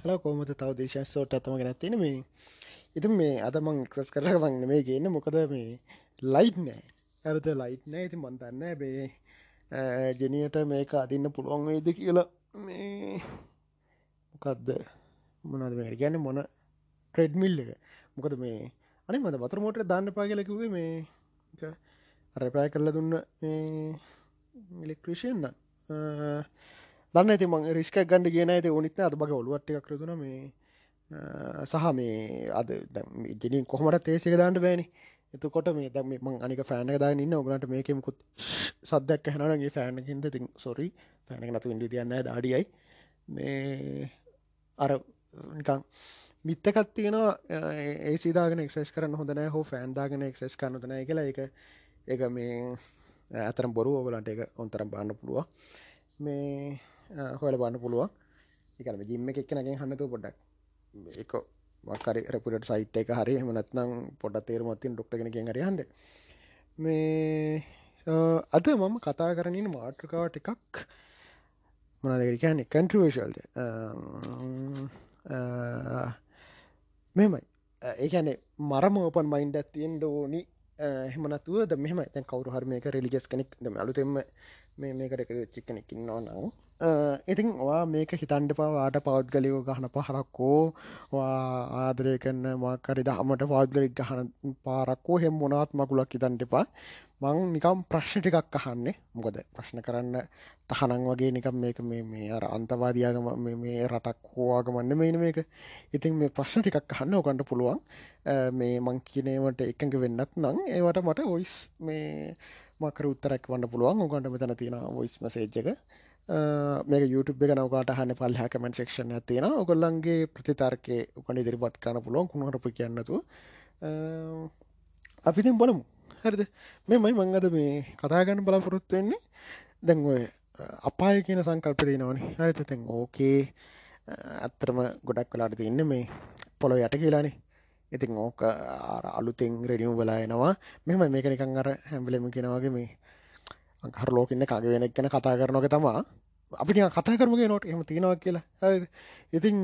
හල කෝමත තව දේශන් සෝට අතම ගෙන තියෙන මේ ඉතින් මේ අදමං එක්සස් කරල වන්න මේ ගන්න. මොකද මේ ලයිට් නෑ. ඇරත ලයිට් නෑ. ඉති මන්තන්න බේ ජනියට මේක අදින්න පුළුවන් වේද කියලා. මේ මොකක්ද මොනද මේ ගැන්න මොන ට්‍රෙඩ්මිල් එක. මොකද මේ අනි මද වතර මෝට දාන්න පා කියලකිවේ මේ රැපෑ කරලා දුන්න ඉලෙක්ට්‍රීෂයන්න දන්න ඇති මං රිස්ක ගඩ ගෙන ඇති ඕනිත්න අද බග ඔලුවට්ට කරතුන මේ සහ මේ අද ජනින් කොහමට තේසික දාන්නට බෑනි. එතකොට මේ දම මං අනික ෆෑනක දාන්න ඉන්න. ඔගලට මේකෙමකුත් සද්දක් හැනගේ ෆෑන හිද ති සොරි පැනක නතු ඉඩි තියන්න දාඩියයි. මේ අර නිකං මිත්තකත් තියෙනවා. ඒ සිදාගෙන එක්සස් කරන්න හොඳනෑ හෝ ෆෑන්දාගෙන එක්සස් කරන්න දනය කියලා. එක එක මේ ඇතරම් බොරු ඔගලන්ට එක ඔන්තරම් බාන්න පුළුව මේ හොල බන්න පුළුව එකන ජිම්ම එකක් නගෙන් හන්නතු පොඩ්ඩක්. එක මකරි රපුට සයිට් එක හරි හමනත්නම් පොඩ තේරමත්තින් ඩොක්ටගෙන හරි හන්ඩ මේ අද මම කතා කරනින් මාට්‍රකාවට එකක් මොනදකට කියන්නේ? කන්ට්‍රවේශල්ද මෙමයි ඒකැනෙ මරම ඕපන් මයින්ඩ ඇතියෙන් ඩෝනි හෙමනතුව ද මෙම තැන් කවරු හරමයක රෙලිගෙස් කෙනෙක්. ද අලුතෙම මේ මේකට එක චික්කනෙකින් නො නව ඉතින් වා මේක හිතන්ඩ පවාට පෞද්ගලියෝ ගහන පහරක්කෝ ආදරය කන්න මාකරි දහමට පෞද්ගලික් ගහන පාරක්කෝ හෙම මොනාත් මකුලක් හිතන්ටපා මං නිකම් ප්‍රශ්න ටිකක් අහන්නේ. මොකද ප්‍රශ්න කරන්න තහනං වගේ නිකම් මේක මේ මේ අර අන්තවාදයාගම මේ රටක් හෝවාගමන්න මේන මේක. ඉතින් මේ ප්‍රශ්න ටිකක් අහන්න ඕකන්ට පුළුවන්. මේ මං කියනවට එකඟ වෙන්නත් නං ඒවට මට ඔයිස් මේ මකර උත්තරක් වන්න පුළුවන්. ඕකන්ට මෙතන තියෙන ඔයිස් මසේජ්ජක මේක YouTube එක නවකාට හන්න පල්හ කමෙන්ට සෙක්ෂන් ඇතියෙන ඔගොල්ලන්ගේ ප්‍රතිතර්කය උකන ඉදිරිපත් කරන පුළුවන්. කුණහරපු කියන්නතු අපිතින් බලමු. හරිද? මෙමයි මංගද මේ කතාගන්න බලාපොරොත්තු වෙන්නේ. දැන් ඔය අපාය කියන සංකල්ප දෙනවනේ හරිත තැන් ඕකේ ඇත්තරම ගොඩක් කලාට තියන්න මේ පොළො යට කියලානේ. ඉතින් ඕක අලුතෙන් රෙඩියම් වෙලා එනවා. මෙම මේක නිකං අර හැම්බලෙම කෙනවගේ මේ අහර ලෝකන්න කග වෙනෙක් ගැන කතා කරනක තමා අපි කතා කරමගේ නොට එම තියෙනවා කියලා. ඉතිං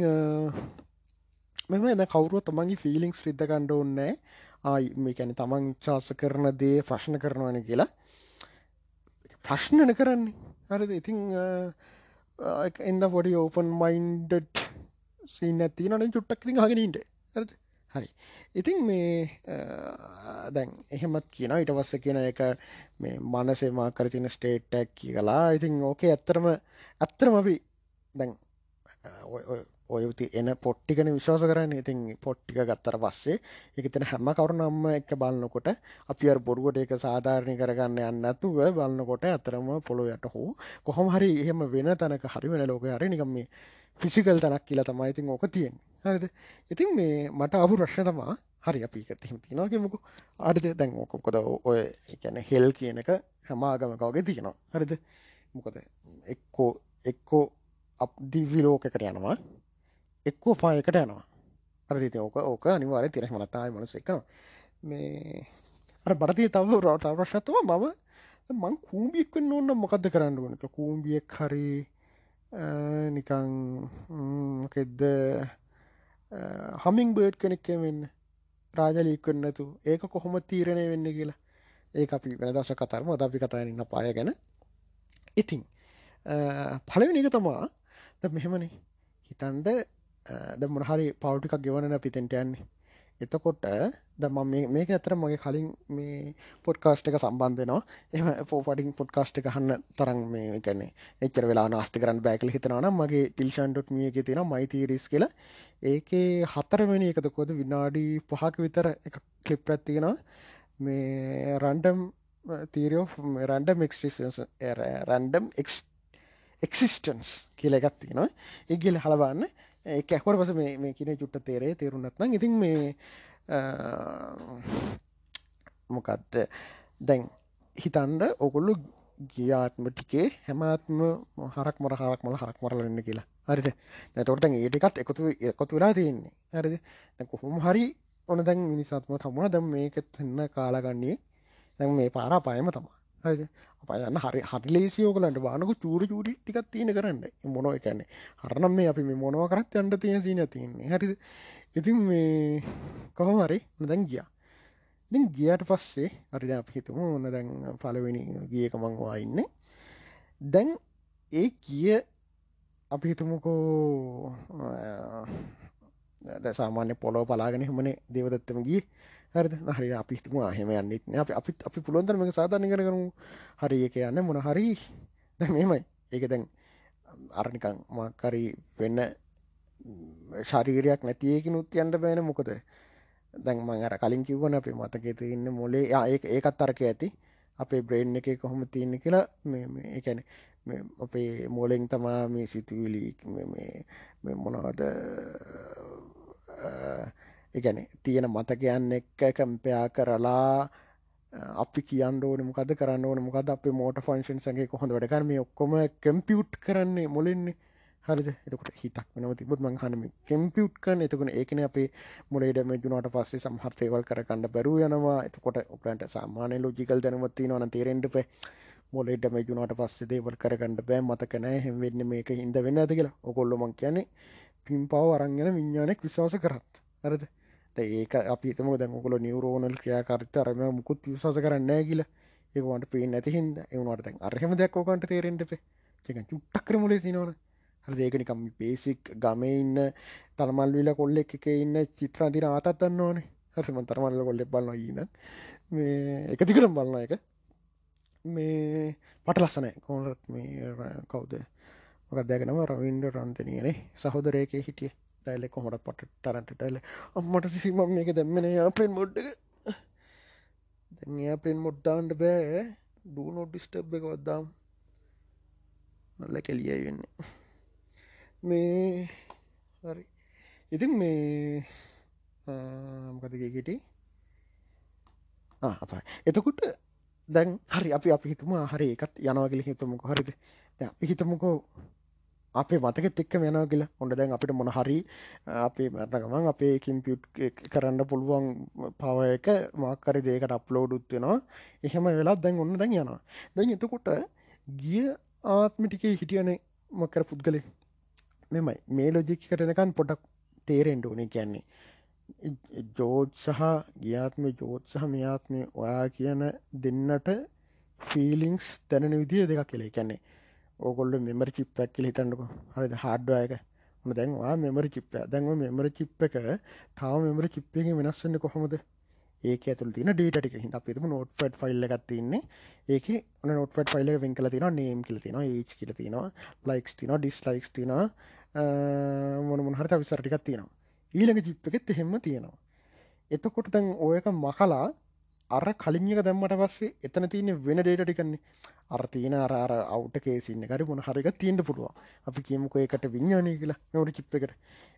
මෙම එද කවරුව තමන්ගේ ෆිලිංස් රිද්ධ කණ්ඩ ඕන්නෑ ආයි මේ කැන තමන් චාස කරන දේ ප්‍රශ්න කරනවන කියලා. ප්‍රශ්නන කරන්නේ. හරිද? ඉතිං එන්න පොඩි ඕපන් මයින්ඩඩ් සීන් ඇති නන චුට්ටක් ති හගෙනට හරද? හරි. ඉතින් මේ දැන් එහෙමත් කියන ඉට වස්ස කියන එක මේ මනසේමා කරතින ස්ටේට්ටැක් කියලා. ඉතින් ඕකේ ඇත්තරම ඇත්තරම අපි දැන් ඔයති එන පොට්ටිකන විශවාස කරන්න. ඉතින් පොට්ටික ගත්තර පස්සේ එකතන හැම කවරුනම්ම එක බලන්නකොට අපි අර බොරුවට එක සාධාරණය කරගන්න යන්නතුව බලන්නකොට ඇතරම පොළො යට හෝ කොහොම හරි එහෙම වෙන තැනක හරි වෙන ලෝක හරි නිකම් මේ ෆිසිකල් තැනක් කියලා තමයි ඉතින් ඕක තියෙන් හරිද? ඉතින් මේ මට අහු රශ්න තමා හරි අපි එකතිම තිනවාගෙමකු අඩද දැන් ඕකොකොද ඔය එකැන හෙල් කියන එක හැමාගමකවගේ තියෙනවා. හරිද? මොකද එක්කෝ එක්කෝ අප දිවිලෝකකට යනවා. එක්කෝ පායකට යනවා. අරදිති ඕක ඕක අනිවාරය තිරහ මනතායි මනස එක මේ අර බරතිය තව රට ප්‍රශ්නතුව මම මං කූම්බියෙක්වෙන්න ඕන්න මොකක්ද කරන්න ඕනක කූම්බියෙක් හරි නිකං කෙද්ද හමින් බර්ඩ් කෙනෙක් වෙන්න. රාජලීක් වෙන්නතු ඒක කොහොම තීරණය වෙන්න කියලා. ඒ අපි වෙන දස කතරම ද අපි කතායන්න පාය ගැන. ඉතිං පලවෙනි එක තමා මෙහෙමනේ. හිතන්ඩ ද මොනහරි පවටිකක් ගෙවන පිතෙන්ට යන්නේ. එතකොට ද මේක ඇතර මගේ කලින් මේ පොඩ්කාස්ට් එක සම්බන්ධනවා එම පෝපටින් පොඩ්කාස්ට් එක හන්න තරන් මේ කැනෙ එච්චර වෙලා නාස්ති කරන්න බෑකල හිතනවන මගේ ටිල්ෂන්ඩොට් මියක තියෙන මයිතීරිස් කියලා. ඒකේ හතරවෙනි එකද කොද විනාඩි පහක විතර එක කලිප් ඇත්තිෙන මේ random theory random existence random existence කියල එකත් තියෙනවා. ඒගිල හලබන්න එක ඇකොට පස මේ කියන චුට්ට තේරේ තේරුන්නත්නම් ඉතින් මේ මොකක්ද දැන් හිතන්ඩ ඔගොල්ලු ගියාත්ම ටිකේ හැමත්ම හරක් මොර හරක් මල හරක් මරලන්න කියලා. හරිද? නැතොට ඒටිකත් එකතු එකතු වෙලා තියෙන්නේ. හරිද? කොහොම හරි ඕන දැන් මිනිසාත්ම තමුණ දැම් මේකත් එන්න කාලාගන්නේ දැන් මේ පාරා පයම තමා හරිද අපයන්න හරි හරි ලේසියෝකලන්ට වානක චූර චූරි ටිකක් තියෙන කරන්න මොනෝ එකන්නේ හරනම් මේ අපි මේ මොනව කරත් අන්ට තියෙන සින තියන්නේ. හරි ඉතින් මේ කොහොම හරි දැන් ගියා. ඉතින් ගියට පස්සේ හරි අප හිතම ඕන්න දැන් පලවෙනි ගියක මංවා ඉන්න. දැන් ඒ කිය අපි හිතමුකෝ සාමාන්‍ය පොලෝ පලාගෙන හමනේ දේවදත්තම ගිය හරි හරි අපිතුම හෙම යන්නෙත් අප අපි අපි පුළුවන්තරම සාධානය කර කරු හරි එක යන්න මොන හරි. මෙමයි ඒක දැන් අරනිකං මක්කරි වෙන්න ශරීරයක් නැතියකි නුත් යන්ට බෑන මොකද? දැන් මං අර කලින් කිව්වන අපේ මතකෙත ඉන්න මොලේ ඒ ඒකත් අරක ඇති. අපේ බ්‍රේන් එක කොහොම තියන්න කියලා එකැන අපේ මෝලෙෙන් තමා මේ සිතුවිලි මොනවද? එකැන තියෙන මතකයන් එක්ක කම්පයා කරලා අපි කියන්න ඕන මොකද කරන්න ඕන මොකද අප මෝට ෆංශන් සගේ කොහොඳ වැඩකන මේ ඔක්කොම කම්පියුට් කරන්නේ මුලින්නේ. හරිද? එතකට හිතක් වෙනව තිබුත් මං හනම කම්පියුට් කන එතකන ඒකන අපේ මුලේඩම ජුනට පස්සේ සම්හර්තයවල් කරකන්න බැරු යනවා. එතකොට ඔකලන්ට සාමානය ලෝජිකල් දැනවත්ති නොන තේරෙන්ට පේ මොලෙට මේ ජුනට පස්සේ දේවල් කරගන්නට බෑ. මතකනෑ හෙමවෙන්න මේක හිද වෙන්න ඇති කියලා. ඔකොල්ලොමන් කියන්නේ පිම් පව අරංගෙන විඤ්ඥානෙක් විශවාස කරත්. හරද? ඒක අපිතම දැකොල නිවරෝනල් ක්‍රියාකාරිත අරම මුකුත් විශවාස කරන්න කියල. ඒකට පේ නැති හිද එවනට දැන් අරහෙම දැක්කෝකට තේරෙන්ටපේ චක චුට්ටක්‍ර මුලේ තිනවන හර ඒකනිකම් පේසික් ගම ඉන්න තරමල් විල කොල්ල එක ඉන්න චිත්‍රාතින ආතත් දන්න ඕනේ හරිම තරමල්ල කොල්ලෙ බලන්න ඉන්න මේ එක තිකරම් බලන්න එක මේ පට ලස්සනය කොනරත් මේ කවුද? මොකක් දැගෙනම රවින්ඩ රන්තනයනේ සහෝදරයක හිටිය. ටයිල කොමට පට ටරන්ට ටයිල අම්මට සිම මේක දැම්මෙන අප්‍රෙන් මොඩ්ඩ දැ අපෙන් මොඩ්ඩාන්ට බෑ. ඩූ නොඩිස්ටබ් එක වද්දාම් නල්ල කෙලියයි වෙන්නේ. මේ හරි. ඉතින් මේ මොකදගේගෙට අප එතකුට දැන් හරි අපි අපි හිතුම හරි එකත් යනවාගල හිතුමක. හරිද? අපි හිතමුකෝ අපේ මතකෙත් එක්ක මෙනවා කියලා. ඔොඩ දැන් අපිට මොන හරි අපේ මැටගමන් අපේ කිම්පියුට් කරන්න පුළුවන් පව එක මාකරි දේකට අප්ලෝඩුත් වෙනවා. එහෙම වෙලා දැන් ඔන්න දැන් යනවා. දැන් එතකොට ගිය ආත්මිටිකේ හිටියනේ මකර පුද්ගලේ මෙමයි මේ ලොජික්කටනකන් පොඩක් තේරෙන්ට ඕනේ කියන්නේ. ජෝජ් සහ ගියාත්ම ජෝත් සහ මෙයාත්මය ඔයා කියන දෙන්නට ෆීලිංස් තැනෙන විදිිය දෙකක් කෙලේ කැන්නේ ඕකොල්ල මෙමරි චිප්පක් කියල හිතන්නක. හරිද? හාඩ්වායක ම දැන්වා මෙමරි චිප්ප දැන්ව මෙමරි චිප් එක තාව මෙමරි චිප්පගේ වෙනස්සන්න කොහොමද? ඒක ඇතුල තින ඩේටටික හිට අපිම නොට ෆට් ෆයිල්ල එකත්තින්නේ ඒක නොට ෆට ෆයිල වෙන් කල තින නේම් කියල තින ඒච් කියල තිනවා ලයික්ස් තින ඩිස් ලයික්ස් තින මොනමොන හරත විසරටිකක් තියෙනවා. ඊළඟ චිප්පකෙත් එහෙම තියෙනවා. එතකොට දැන් ඕයක මකලා අර කලින්ක දැම්මට පස්සේ එතන තියෙන වෙන ඩේට ටිකන්නේ අර තියෙන අර අර අවුට කේසින්න කරි මොන හරික තියෙන්ට පුළුව අපි කියමුක එකට විඤ්ඥානය කියලා. නොට චිප් එකට.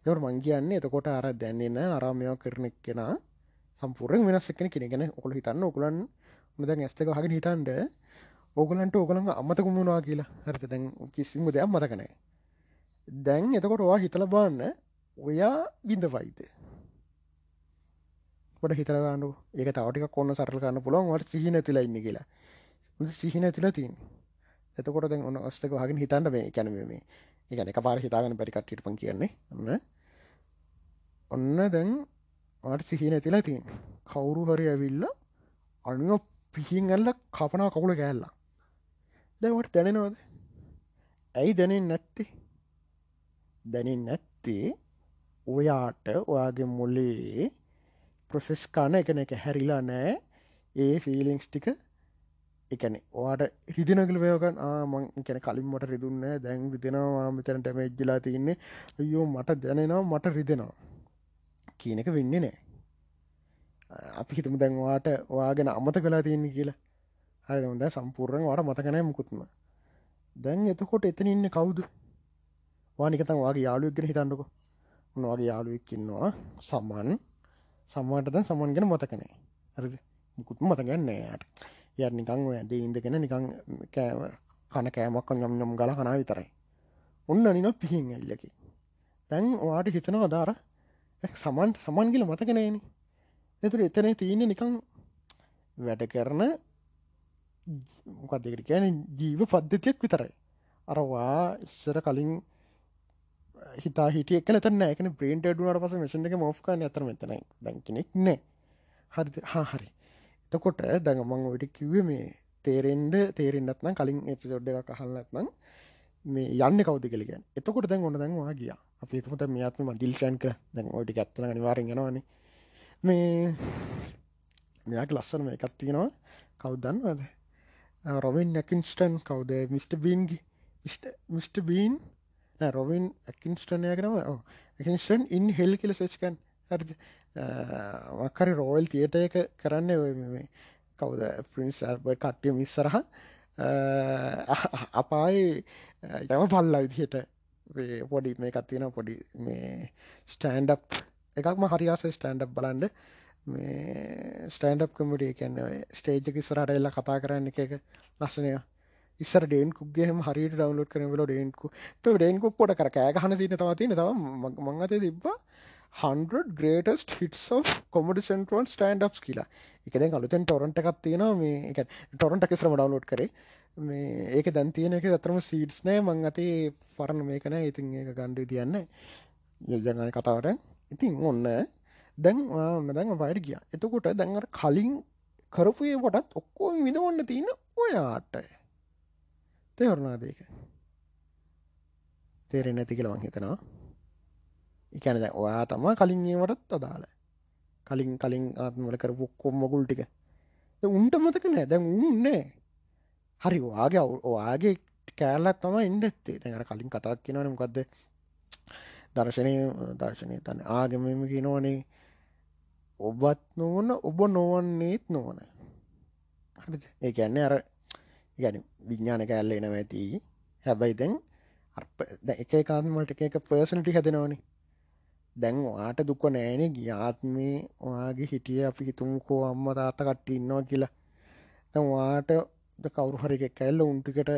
එවට මං කියන්නේ එතකොට අර දැන්නෙන අරාමයෝ කරන කෙන සම්පුරෙන් වෙනස් එකන කෙනගෙන ඔකොල හිතන්න ඔකුලන් මද ඇස්තක හගෙන හිතන්ඩ ඕගලන්ට ඕගළඟ අමතකුණුනා කියලා. හරිත දැන් කිසිම දෙයක් මතකනෑ දැන් එතකොට වා හිතල බාන්න ඔයා බිඳ වයිද පොට හිතරගන්නු ඒක තවටික කොන්න සරල කරන්න පුළොන් වට සිහින තුලා ඉන්න කියලා. සිහින තුලා තින් එතකොට දැන් ඔන්න ඔස්තක හගෙන හිතන්න මේ කැන මේ. එකන එක පාර හිතාගන්න පැරිකට්ටිට පන් කියන්නේ. ඔන්න. ඔන්න දැන් වට සිහින තිලා තින් කවුරු හරි ඇවිල්ල අනුව පිහින් ඇල්ල කපනා කකුල කෑල්ලා දැවට දැනෙනවද? ඇයි දැනෙන් නැත්තේ? දැනින් නැත්තේ ඔයාට ඔයාගේ මොලේ ප්‍රොසෙස් කාන එකන එක හැරිලා නෑ. ඒ ෆිලිංස් ටික එකන ඕට රිදිනගල වයකන් ආමං කැන කලින් මට රිදුන්න දැන් රිදෙනවා මෙතැනට මෙජ්ජලා තින්නේ. අයෝ මට දැනෙනවා මට රිදෙනවා. කියන එක වෙන්නේ නෑ. අපි හිතම දැන්වාට ඔයාගෙන අමත කලා තියන්නේ කියලා. හරි ද සම්පූර්ණයෙන් වාට මතකනෑ මුකුත්ම. දැන් එතකොට එතන ඉන්න කවුද? වානිකතන් වගේ යාලුවක්ගෙන හිතන්නක. උනවාගේ යාලුවක්කින්නවා සම්මන් සම්මාටද සමන්ගෙන මතකනේ හරි. මුකුත් මතගන්නේයට ය නිකං ඇද ඉඳගෙන නිකං කන කෑමක් යම් යම් ගල කනා විතරයි. ඔන්න නින පිහින් ඇල්ලකි තැන් වාට හිතන අදාර සමන්ට සමන්ගිල මතකනේන එතුර එතන තියන්න නිකං වැඩ කරන මොකක්දකට කියන ජීව පද්ධතියක් විතරයි. අරවා ඉස්සර කලින් හිතා හිටිය එක තන එකන ප්‍රේන්ට ඩුවට පස මශන එක මෝ්කාන අතර මෙතන දැකිනෙක් නෑ. හරි හා හරි. එතකොට දැඟ මං ඔට කිව්ව මේ තේරෙන්ඩ තේරෙන්න්නත්නම් කලින් එපිසෝඩ් එකක් අහල්ලත්නම් මේ යන්න කවද කලිගෙන් එතකොට දැන් ඔන්න දැන්වා ගිය. අපි එතකොට මේ අත්ම දිල්ෂන්ක දැන් ඔඩි ඇත්තන නිවාරෙන් ගෙනවානේ මේ මෙයාට ලස්සන මේ එකත් තියෙනවා කවුදන්නවද රොවින් නැකින්ස්ටන් කවුද? මිට. බීන්ගි මිට. බීන් රොවින් ඇකින්ස්ටනය කරම ඇකින්ස්ටන් ඉන් හෙල් කියල සච්කන් හරි. මක්කරි රෝයල් තියට එක කරන්න ඔය කවුද? ප්‍රින්ස් කට්ටිය මිස්සරහ අපායි යම පල්ලා විදිහට පොඩි මේ කත්තියෙන පොඩි මේ ස්ටෑන්ඩප් එකක්ම හරියාස ස්ටෑන්ඩප් බලන්ඩ මේ ස්ටෑන්ඩප් කමිටිය කියන්න ස්ටේජක ඉස්සරට එල්ලා කතා කරන්න එක එක ලස්සනය ඉස්සර ඩේන්කුගේම හරි ඩවලෝඩ් කරනවල ඩේන්කු. ඩේන්කුක් පොට කර කෑග හන සිට තවතින තම මංගත තිබ්බා 100 ග්‍රේටස් හිටස් කොමඩ සෙන්ටරෝන් ස්ටන්ඩ්ස් කියලා. එකද අලුතෙන් ටොරන්ට එකක් තියෙන මේ එක ටොරන්ට එකෙස්රම ඩවලෝඩ් කරේ. මේ ඒක දැන් තියෙන එක අතරම සීඩ්ස් නෑ. මං අතේ පරණ මේකන ඉතින් ඒක ගණ්ඩ තියන්න යජනය කතාවට ඉතින් ඔන්න දැන් දැන් වයිට ගිය. එතකොට දැන්ර කලින් කරපුයේ වටත් ඔක්කෝ විදවන්න තියෙන ඔයාට. තේවරණා දෙක තේරෙන ඇති කියලවන් හිතනවා. එකන දැ ඔයා තම කලින් ඒවටත් අදාල කලින් කලින් ආත්මල කර කොම්මගුල් ටික. උන්ට මතක නෑ. දැන් උන්නේ. හරි වාගේ ඔයාගේ කෑල්ලත් තම ඉන්ඩත්තේ තැර කලින් කතාක් කියෙනවන මොකක්ද දර්ශනය දර්ශනය තන්න ආගමම කිනෝනේ ඔබත් නොවන ඔබ නොවන්නේත් නොවන. හරි ඒ ඇන්නේ අර ගැන විඤ්ඥාන කෑල්ල එනව ඇති හැබැයි දැන් එක කාත්මට එක පර්සනටි හැදෙනවනේ දැන් වාට දුක නෑනේ ගියාත්මේ ඔයාගේ හිටිය අපි හිතුමුකෝ අම්ම තාත්ත කට්ටි ඉන්නවා කියලා දැන් වාට කවරු හරි කැල්ල උන්ටිකට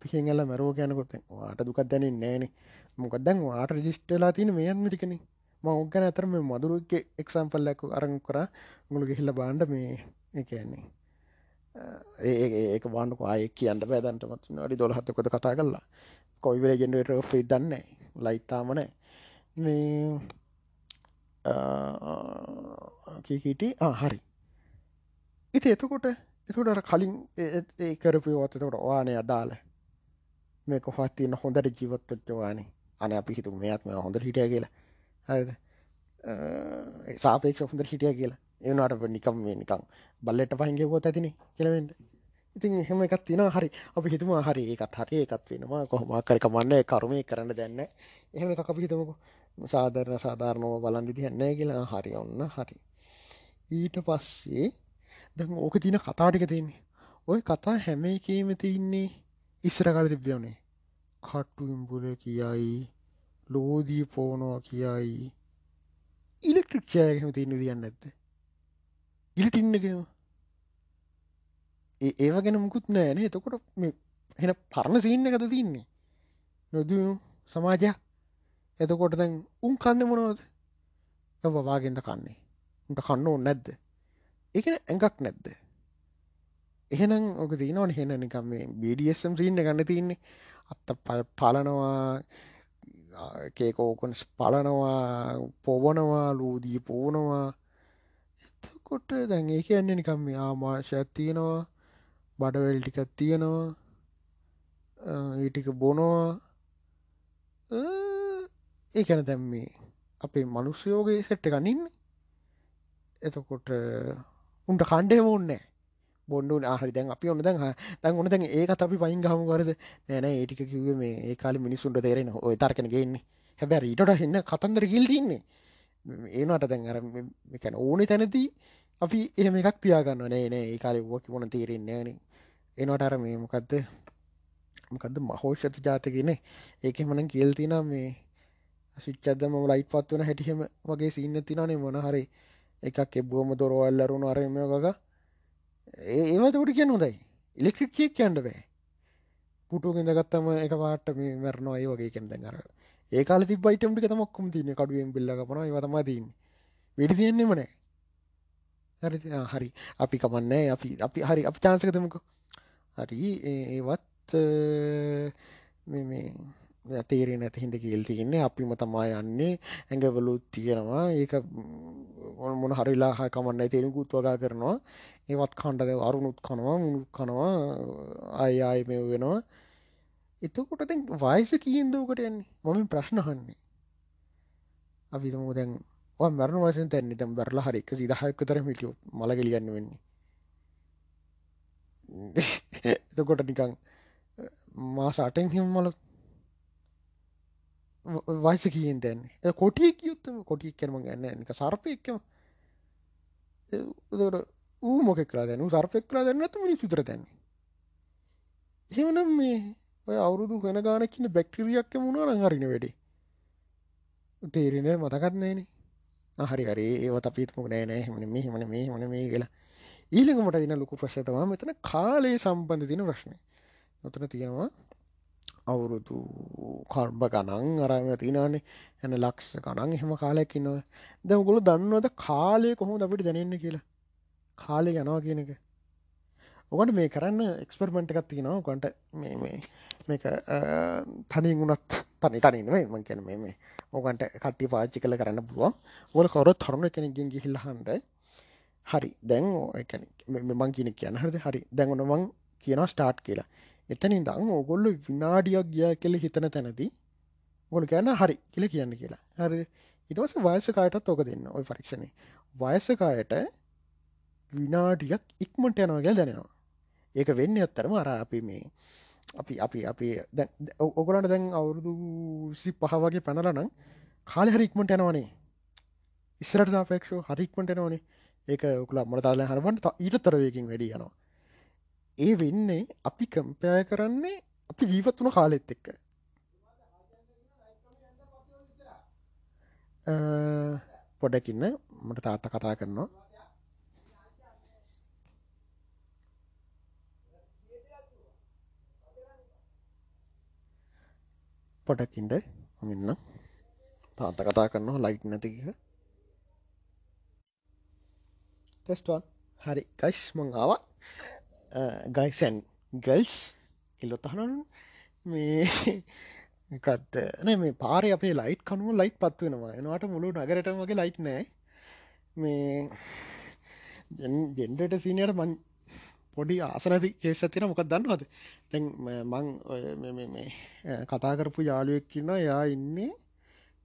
පිහෙල්ල මැරෝ කියනකොත් වාට දුකක් දැනින් නෑනේ මොකක් දැන් වාට රජිස්ටලා තින මේයන් මිටිකන ම ඔගන අතර මේ මදුරුක්ක එක්සම්පල්ලැකු අරං කර මුළු ගෙහිල්ල බාන්ඩ මේ එකන්නේ ඒක බාන්ඩක ආය කියන්න පැදන්ටමත් අඩි දොලහත්තකොද කතා කරලා. කොයිවල ගෙන්ඩට ෆේ දන්න ලයිට්තාමනෑ මේ කීකීට හරි. ඉති එතකොට එතුට කලින් ඒ කරපියෝත තකොට ඕනේ අදාල මේ කොහත් තියන්න? හොඳට ජීවත්තච්චවානේ අන අපි හිතු මෙයත්ම හොඳ හිටිය කියලා. හරිද? සාපේක්ෂ හොඳ හිටිය කියලා. ඒනට නිකම් මේ නිකම් බල්ලට පහින්ගේ ඇතින කියලවෙන්ට ඉතින් එහෙම එකත් තියෙන හරි. අපි හිතම හරි ඒකත් හරි ඒකත් වෙනවා. කොහොමකරක මන්න කරුමය කරන්න දැන්න එහෙම එක අපි හිතමකු. සාධරණ සාධාරණව බලන් විදිහන්නෑ කියලා. හරි. ඔන්න හරි. ඊට පස්සේ දැන් ඕක තින කතාටික තියන්නේ. ඔය කතා හැම එකීම තියන්නේ ඉස්සර කල තිබ්‍යවනේ කට්ටුම්බුල කියයි ලෝදී පෝනෝ කියයි. ඉලෙක්ට්‍රික් චෑගම තියන්න දියන්න ඇත්ද ගිලිටින්නකම ඒව ගැන මුකුත් නෑනේ එතකොට හෙන පරණ සින්න එකද තින්නේ? නොදනු සමාජයක්. එතකොට දැන් උන් කන්න මොනවද? වවාගෙන්ද කන්නේ? උට කන්න ඕන්න නැද්ද? එකන ඇඟක් නැද්ද? එහෙනම් ඕක තියනවන. හෙන නිකම් මේ බඩියම් සින්න ගන්න තියන්නේ අත්ත පලනවා කේකෝකොන්ස් පලනවා පොවනවා ලූදී පෝනවා එතකොට දැන් ඒ කියන්නේ නිකම් මේ ආමාශයක් තියෙනවා බඩවැල් ටිකක් තියෙනවා ඊටික බොනවා ඒකැන දැම්මේ අපේ මනුස්්‍යයෝගේ සෙට්ට ගනින්න එතකොට උන්ට කණ්ඩේ ඕන්නෑ බොන්ඩු ආහරි දැන් අපි ඔන්න දැන් දැන් ඔන්න දැන් ඒකත් අපි පයින් ගහමු කරද නෑන ඒටික කිව්ව මේ ඒ කාල මිනිසුන්ට තේරෙන ඔය තර්කන ගන්නේ හැබැ ඊටට එන්න කතන්දර ගිල් තින්නේ ඒනට දැන් අර කැන ඕනෙ තැනති අපි එහෙම එකක් තියාගන්න නෑ නෑ. ඒ කාලෙ ුව කිවන තේරෙන්නේ න එනට අර මේ මොකක්ද මොකද මහෝෂත ජාතගෙන ඒක මන කියල්තින මේ සිච්චදම ලයිට් පත්වන හැටිහෙම වගේ සින්න තිනනේ මොන හරි එකක් එබ්බුවම දොරවල්ලරුණු අරම ගග ඒවතකට කිය නොදයි ඉලෙක්ට්‍රික් කියක් කියන්න බෑ. පුටු ගෙදගත්තම එක පාට මේ මැරනවා ඒ වගේ කෙන්ද අර. ඒ කාල ති බයිටම්ටි තමක්කුම් තින කඩුවෙන් බිල්ලකපන වතම දන්න වැඩි තියෙන්නෙම නෑ. හරි හරි. අපි කමන්නේ අපි අපි හරි. අපි චාන්සක දෙමක. හරි. ඒවත් මේ තේරෙ නැති හිද කියල් තියන්නේ. අපිම තමා යන්නේ ඇඟවලුත් තියෙනවා. ඒක මොන හරිලා හ කමන්නයි තේරුකුත් වගා කරනවා. ඒවත් කණ්ඩද අරුණුත් කනවා මුණුත් කනවා. අය ආය මෙ වෙනවා. එතකොට දැන් වයස කියන්දෝකට යන්නේ? මම ප්‍රශ්නහන්නේ අපි තමු දැන් මරණ වසෙන් තැන්නේ තැම් බැරලා හරි එක සිදහයක තර මිටියෝ මලගෙලියන්න වෙන්නේ. එතකොට නිකං මාසාටෙන් හිම මල වයිස කියෙන් දැන්නේ කොටිය කියයුත්තම කොටික් කරම ගන්න එක සර්පයක්කම දට ඌ මොක කලා දැනු? සර්පෙක් කලා දැන්නත් මිනි සිතර තැන්නේ එහෙමනම් මේ ඔය අවුරුදු වෙන ගානකින්න බැක්ටරියක්ක මුණනා හරින වැඩේ. තේරෙන මතකත්නෑනේ හරි හරි. ඒවත් අපිත්මක නෑ නෑ. හමන මේ හමන මේ හමන මේ කියලා. ඊළඟමට දින ලොකු ප්‍රශ්තවා මෙතන කාලයේ සම්බන්ධ තින ප්‍රශ්නය. නොතන තියෙනවා අවුරුදු කර්බ ගණන් අරම තිනානේ ඇන ලක්ෂ ගණන් එහෙම කාලයක්කින්නවා ද උගොලු දන්නවද කාලය කොහොම අපිට දැනන්න කියලා? කාලය යනවා කියන එක. ඔකට මේ කරන්න එක්ස්පර්මෙන්ට් එකක් තියෙනවා. කොට මේ මේ මේක තනින් වුණත් තනි තනින්ේ මං කැන මේ ඕකන්ට කට්ටි පාච්චි කල කරන්න පුළුවන්. ඕල කොර තරුණ කෙනෙක්ගෙන් ගිහිල්ලහන්ඩ හරි දැන් මං කියන කියන හරද? හරි. දැන්ගොන මං කියන ස්ටාර්ට් කියලා. එතනින් දං ඕගොල්ල විනාඩියක් ගිය කෙල හිතන තැනති ගොල කියන්න හරි කියල කියන්න කියලා. හරි ඉටවස වයසකායටත් ඕක දෙන්න ඔය පරීක්ෂණය වයසකායට විනාඩියක් ඉක්මට යනවා ගැල් දැනෙනවා. ඒක වෙන්න ඇත්තරම අර අපි මේ අපි අපි අපි. ඔගොලට දැන් අවුරුදු සි පහ වගේ පැනලනම් කාල හරික්මට යනවනේ. ඉස්සරට සාපේක්ෂෝ හරික්මට යනවනේ. ඒක ඔකුලා මට තාල හරබන්ට ඊට තරවයකින් වැඩි යනවා. ඒ වෙන්නේ අපි කම්පය කරන්නේ අපි ජීවත් වුණ කාලෙත් එක්ක. පොඩකින්න මට තාත්ත කතා කරනවා. පොටකින්ට මෙන්න තාත කතා කරනවා ලයිට් නැතික ටෙස්ටවන් හරි. ගයිස් මං ආව. ගයිසන් ගල්ස් එල්ලොත්තහනන් මේ එකත් නෑ මේ පාර අපේ ලයිට් කනුව ලයිට් පත් වෙනවා. එනවාට මුළු නගරට වගේ ලයිට් නෑ. මේ ගෙන්ඩට සීනයට මං පොඩි ආසනති කේස තින මොකක් දන්නවද? තැන් මං කතා කරපු යාළුවෙක්කින්න යා ඉන්නේ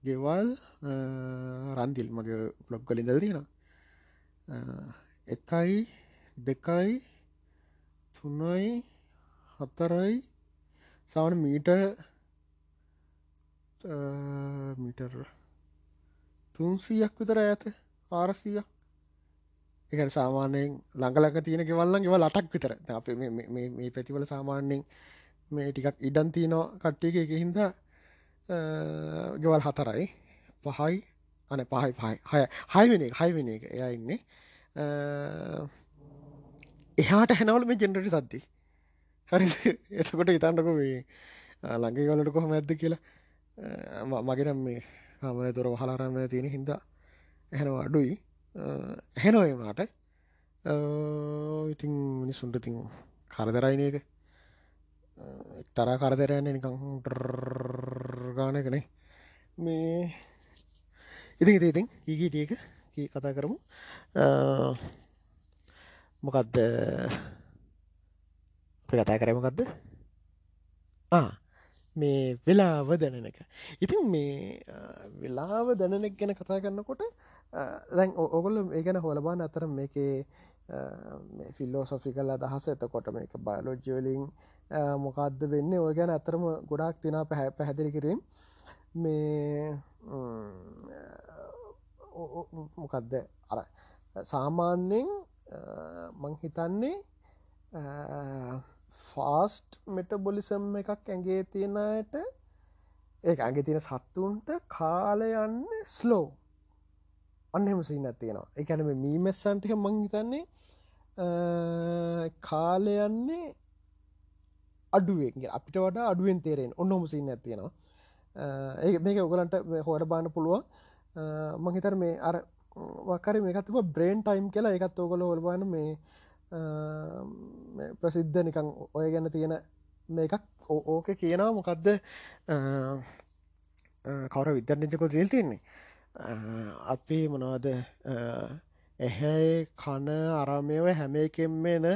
ගෙවල් රන්දිල් මගේ බ්ලොග් කලින්දල් තියෙන එකයි දෙකයි තුන්නයි හත්තරයි සවන මීට මිටර් තුන්සීයක් විතර ඇත ආරසීයක්. එක සාමානයෙන් ළඟලක තියෙන ගෙවල්ලන් ගෙව ලටක් විතර. අප මේ පැතිවල සාමාන්‍යෙන් මේ ටිකක් ඉඩන් තියනවා කට්ටියක එක හින්ද ගෙවල් හතරයි. පහයි අන පහයි පහයි. හය. හයිවෙන එක හයිවෙන එක. එයා ඉන්නේ එහාට හැනවල මේ ජෙනරට සද්දි. හරි එතකොට ඉතන්නක මේ ළඟේ වලට කොහොම ඇද්ද කියලා. මගෙනම් මේ හමන තොර වහලාරම තියෙන හින්දා එහෙනවා අඩුයි හෙනොය වුණාට ඉතින් මිනිස්සුන්ට තින් කරදරයින එක එක්තරා කරදරයන්න නිකං ගානකනේ මේ ඉතින් ඉති ඉතින් ඒගීටියක කතා කරමු මොකක්ද අපි කතා කරමකක්ද මේ වෙලාව දැනන එක. ඉතින් මේ වෙලාව දැනනෙක් ගැන කතා කරන්නකොට දැන් ඔගොල්ල ඒ ගැන හොලබාන අතර මේකේ ෆිල්ලෝසොෆිකල් අදහස එතකොට මේක බයලෝජ්‍යවලින් මොකක්ද වෙන්න? ඔය ගැන අතරම ගොඩක් තිනා පැහැ පැහැදිලි කිරීම් මේ මොකක්ද අර සාමාන්‍යෙන් මං හිතන්නේ ෆාස්ට් මෙටබොලිසම් එකක් ඇගේ තියෙනයට ඒ ඇගේ තියෙන සත්තුන්ට කාලයන්න ස්ලෝ අන්න එම සින්න තියෙනවා. එකැනම මීමැස්සන්ටික මං හිතන්නේ කාලයන්නේ අඩුවෙන් අපිට වඩා අඩුවෙන් තේරෙන් ඔන්නොම සින්න ඇතියෙනවා ඒ මේක ඔගලන්ට හොට බාන්න පුළුවන්. මංහිතර මේ අර වකර මේකත්ව බ්‍රේන් ටයිම් කියලා. එකත් ඕකල ඔල්බාන මේ ප්‍රසිද්ධ නිකං ඔය ගැන තියෙන මේකක්. ඕක කියනවා මොකක්ද කවර විද්‍යාර්ජකෝ ජෙල් තියන්නේ. අපි මොනවද එහැ කන අරමයව හැම එකෙන්ම එන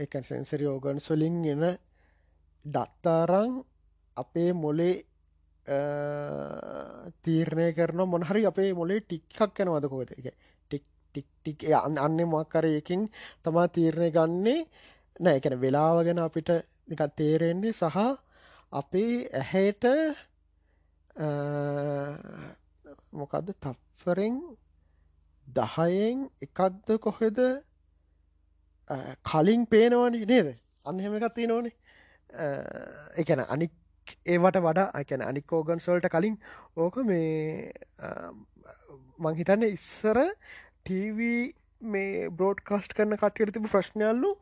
එක සෙන්සරි ඕගන් සොලින් එන දත්තාරං අපේ මොලේ තීරණය කරන මොනහරි අපේ මොලේ ටික්කක් යනවද කොද එක ටික් ටික් ටික් අන්න අන්න මක්කරයකින් තමා තීරණය ගන්නේ නෑ. එකන වෙලාව ගැන අපිට නික තේරෙන්නේ සහ අපේ ඇහැට මොකක්ද තප්ෆරෙන් දහයෙන් එකක්ද කොහෙද? කලින් පේනවනි නේද? අන්න එහෙම එකත් තියෙනවනේ. එකන අනික් ඒවට වඩා අකැන අනික් ෝගන්සල්ට කලින් ඕක මේ මංහිතන්න ඉස්සර ටීවී මේ බ්‍රෝඩ් කස්ට් කරන කටයට තිබ ප්‍රශ්නයල්ලු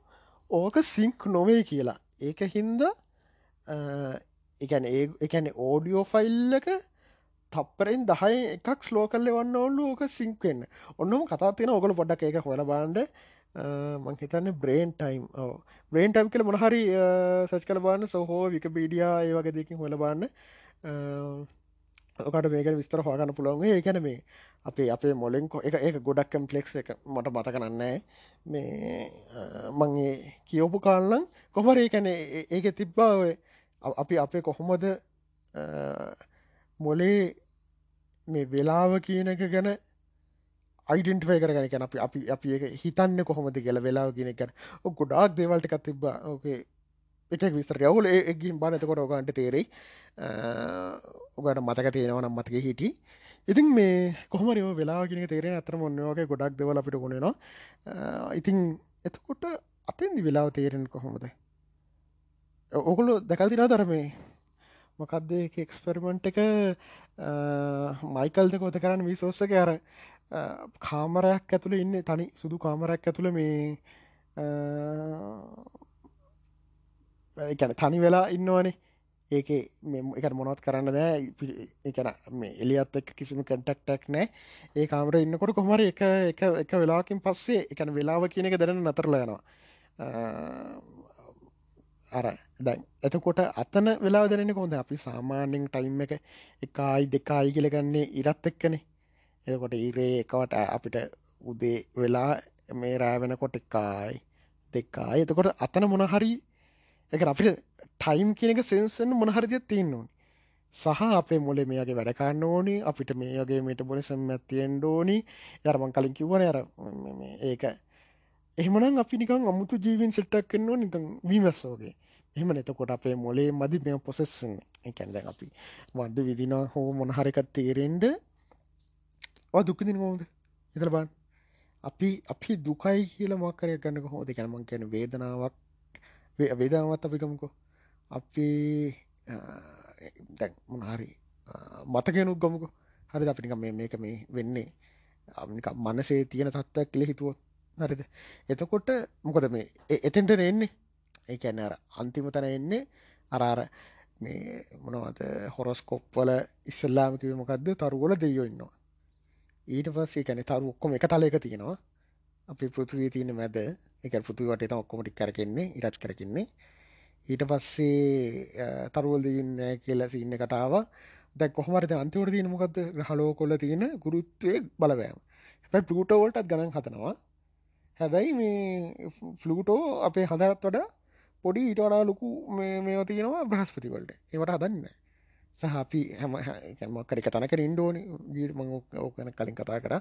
ඕක සිංක් නොවේ කියලා. ඒක හින්ද එකන ඒ එකන ඕඩියෝ ෆයිල්ලක තප්පරෙන් දහය එකක් ස්ලෝ කල්ල වන්න ඔල්ලු ඕක සිංක්වෙන්න ඔන්නම කතා තියෙන ඔගල පොඩ්ඩක් එක හොල බාන්ඩ මං හිතන්න බ්‍රේන් ටයිම් බ්‍රේන් ටයිම් කල මොනහරි සච් කල බාන්න සොහෝ වික බීඩියා ඒ වගේ දෙකින් හොල බාන්න ඔකට මේක විස්තර හොගන්න පුළුවන්. ඒකැන මේ අපේ අපේ මොලෙන් එක එක ගොඩක් කම්පලෙක්ස් එක මට මත කරන්නේ මේ මංගේ කියෝපු කාල්ලං කොමර ඒකැන ඒක තිබ්බාව අපි අපේ කොහොමද මොලේ මේ වෙලාව කියන එක ගැන අයිඩෙන්ටිෆයි කරගන කැන අපි අපි අපි එක හිතන්න කොහොමද කියල වෙලාව ගෙන. කැන ගොඩාක් දේවල්ට එකත් තිබ්බා. ඕකේ එක විස්තර යවුල එගින් බානතකොට ඕගන්ට තේරෙයි. ඔගට මතක තියෙනව නම් මතක හිටි. ඉතින් මේ කොහමරව වෙලාගෙන තේරෙන අතර මොන්නවාගේ ගොඩක් දෙවල අපිට ගුණනවා ඉතින් එතකොට අතෙන්දි වෙලාව තේරෙන කොහොමද? ඔකුලු දැකල්තිනා ධරමේ මොකක්ද එක්ස්පෙරිමෙන්ට් එක මයිකල්ද කොත කරන්න විසෝස්සක අර කාමරයක් ඇතුළ ඉන්න තනි සුදු කාමරයක් ඇතුළ මේ එකන තනි වෙලා ඉන්නවනේ. ඒක එක මොනොත් කරන්න දෑ එකන මේ එලියත් එක් කිසිම කටක්ටක් නෑ ඒ කාමර ඉන්නකොට කොමර එක එක එක වෙලාකින් පස්සේ එකන වෙලාව කියන එක දැන නතරලයනවා අර දැන් එතකොට අතන වෙලා දැනෙන කොඳ අපි සාමාන්‍යෙන් ටයිම් එක එකයි දෙකයි කියලගන්නේ ඉරත් එක්කනේ. එකොට ඉරේ එකට අපිට උදේ වෙලා මේ රෑවෙනකොට එකයි දෙක්කායි එතකොට අතන මොනහරි එක අපිට ටයිම් කියනක සෙන්සන්න මොනහරිදිය තියන්න ඕනි. සහ අපේ මොලේ මේගේ වැඩකාන්න ඕනි අපිට මේගේ මට බොල සම් ඇතියෙන් ඩෝනි යරමන් කලින් කිවන අර ඒක එහෙමනම් අපි නිකන් අමුතු ජීවින් සිට්ටක් කන්නවා නිකං වීමස්සෝගේ එහම නතකොට අපේ මොලේ මදි මෙ පොසෙස්සන්න එකැන්ද අපි වද විදිනා හෝ මොනහරිකත් තේරෙන්ඩ දුකදින හෝද එතල බන් අපි අපි දුකයි කියල මක්කරය ගන්නක හෝ දෙකනමං කියන වේදනාවක් වේදනාවත් අපිකමකෝ අපි දැන් මොනහරි මතකයනුක් ගොමක. හරි අපිනික මේ මේක මේ වෙන්නේ. අනික මනසේ තියෙන තත්ත්වක් කියල හිතුවොත්. හරිද? එතකොට මොකද මේ? එතෙන්ට එන්නේ? ඒ ඇන අර අන්තිම තැන එන්නේ අරාර මේ මොනවද හොරස්කොප්වල ඉස්සල්ලාමකිව මොකක්ද තරුවල දෙයෝ ඉන්නවා. ඊට පස්සේ කැන තරු ඔක්කොම එක තල එක තියෙනවා. අපි පෘතුවී තියෙන මැද එක පෘතුවට එත ඔක්කොමටික් කරකෙන්නේ ඉරච් කරකින්නේ. ඊට පස්සේ තරුවල් දන්න කියලා සින්න කටාව දැ කොහමරද අන්තිවට තියෙන මොකක්ද හලෝ කොල තියෙන ගුරුත්වය බලවෑම් හැයි පලුටෝවල්ටත් ගණන් හතනවා හැබැයි මේ ෆ්ලූටෝ අපේ හදත් වඩා පොඩි ඊටවඩා ලොකු මේ තියෙනවා බ්‍රහස්පතිවලට ඒවට හදන්න සහ අපි හැම මක්කරි තනක ඉන්ඩෝන ජීම ඕකන කලින් කතා කර.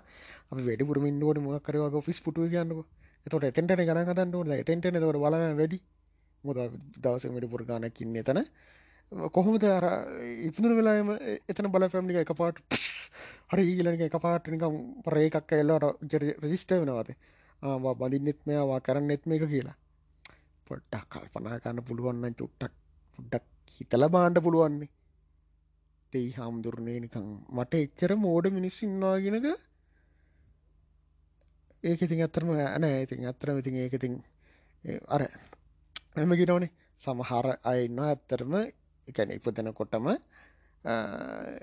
අප වැඩි පුරම ඉන්ඩෝන මක්කරවා ෆිස් පුටු කියන්නක. එතොට එතෙන්ටන ගන කතන්නට එතෙන්ටන තොට බල වැඩි. මුද දවස වැඩි පුරගානකින්න එතන. කොහොමද අර ඉපදුන වෙලාම එතන බල පැමිණික එක පාට හරි ඊලක එක පාට නිකම් පරේකක් එල්ලට රජිස්ට වෙනවාද? බඳින්නෙත් මෙයාවා කරන්න එත්ම එක කියලා. පොට්ටක් කල්පනා කන්න පුළුවන්න චුට්ටක් පුඩ්ඩක් හිතල බාණ්ඩ පුළුවන්නේ දෙයි හාමුදුරණය නිකං මට එච්චර මෝඩ මිනිස්සින්වාගෙනක ඒක ඉතින් ඇත්තරම ඇන ඉතින් ඇත්තරම ඉතින් ඒක ඉතින් අර එම ගෙනවනේ සමහර අයින්න ඇත්තරම එකැන ඉපදෙනකොටම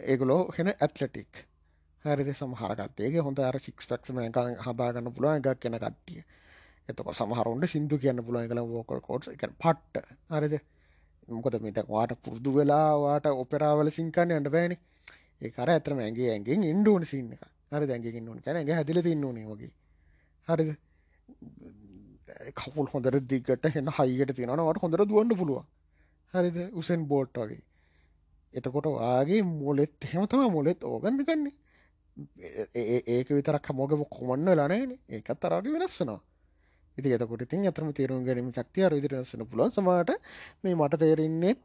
ඒගුලෝ හෙන ඇත්ලටික් හරිද සමහරකටේ හොඳ අර සික්ස් පක්ම හදාගන්න පුළුව එකක් කෙන කට්ටිය. එතක සමහරුන්ට සිින්දු කියන්න පුළුවන් කළ වෝකල් කෝඩ් එක පට්ට. හරිද මොකද මෙත වාට පුරදු වෙලාවාට ඔපෙරාවල සිංකන්න අට බෑන. ඒ කර ඇතරම ඇගේ ඇගෙන් ඉන්ඩෝන සින්න එක හරි දැන්ගේ ඉන්නවන කැන ඇගේ හැදිල තින්නනේ වගේ. හරිද කවුල් හොඳර දිගට හෙන්න හයියට තියෙනවට හොඳර දුවන්න පුළුව හරිද උසෙන් බෝට් වගේ. එතකොට ආගේ මොලෙත් හෙම තම මොලෙත් ඕගන්න කන්නේ ඒක විතරක් මෝගම කොමන්න ලනෑන ඒකත් තරගේ වෙනස්සනවා ඉති එතකොට තින් අතරම තේරුම් ගැනීම ශක්තිය විදිරසන පුලොන් සමට මේ මට තේරෙන්නේෙත්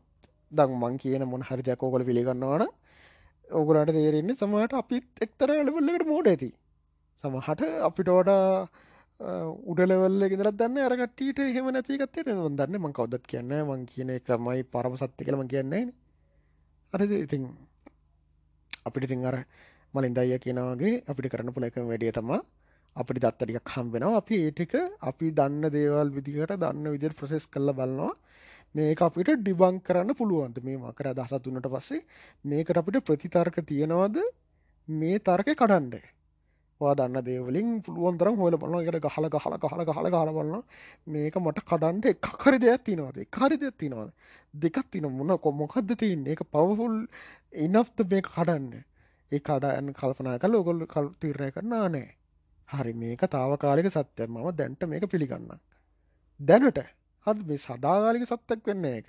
දං මං කියන මොන හරිජයක් ඕකොල පිළිගන්නවාන ඕගලට තේරෙන්නේ සමට අපිත් එක්තර ලබල්ලකට මෝඩ ඇති. සමහට අපිට වඩා උඩලවල්ල ගෙදරත් දන්න අරකටට හෙම නැතිකත්තේ දන්න මං කවදත් කියන්න මං කියන එකමයි පරම සත්‍ය කළම කියන්නේ අරද ඉතින් අපිට තින් අර මලින් දයිය කියනවාගේ අපිට කරන පුල එක වැඩිය තමා අපිට දත්තටික කම්බෙනවා අපි ඒටික අපි දන්න දේවල් විදිහට දන්න විදිර ප්‍රසෙස් කල්ල බලනවා. මේක අපිට ඩිබං කරන්න පුළුවන්ද? මේ මකර අදහසත් වන්නට පස්සේ මේකට අපිට ප්‍රතිතර්ක තියෙනවාද? මේ තර්ක කඩන්ඩේ. වා දන්න දේවලින් පුළුවන් තරම් හොල බලන්න එකට ගහල ගහල ගහල ගහල ගහල බලන්න මේක මට කඩන්ට එක හරි දෙයක් තිනවාද හරි දෙයක් තිනවාද දෙකක් තින මුණ කොමොකක්ද තියන්න? එක පවහුල් ඉනෆ්ත මේ කඩන්න ඒ කඩයන් කල්පනා කල ඔගොල් කල් තිරණය කරන්නා නෑ. හරි මේක තාවකාලික සත්‍යය මම දැන්ට මේක පිළිගන්න දැනට හද මේ සදාගාලික සත්තක් වෙන්න එක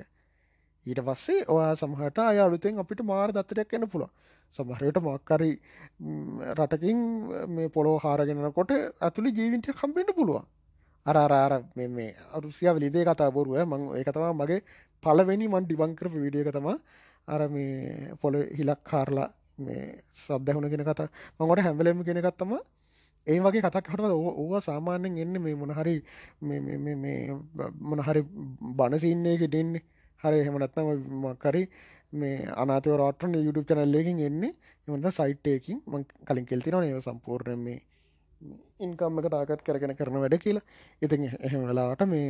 ඊට පස්සේ ඔයා සමහට අය අලුතෙන් අපිට මාර දත්තරයක් එන්න පුළුව සමහරයට මොක්කරි රටකින් මේ පොලෝ හාරගෙනකොට ඇතුළි ජීවින්ටය කම්පෙන්ට පුළුවන්. අරාරාර මේ අරුසිය විලිදේ කතා බොරුව. මං ඒකතවා මගේ පලවෙනි මන් ඩිබංකරප විඩියක තම අර මේ පොල හිලක් කාරලා මේ සබ්දැහුණ කෙන කතා. මඟට හැම්වලම කෙනෙකත්තම ඒ වගේ කතක් හට ඕවා සාමාන්‍යෙන් එන්න මේ මොනහරි මොනහරි බණසින්නේක දෙන්නේ. හරි එහෙමනත්නම මකරි මේ අනාතව රටන YouTube චැනල්ලකින් එන්නේ. එමට සයිට්යකින් ම කලින් කෙල්තින ඒව සම්පූර්ණය මේ ඉන්කම්ම එක ටාකට් කරගෙන කරන වැඩ කියලා. ඉතින් එහෙම වෙලාට මේ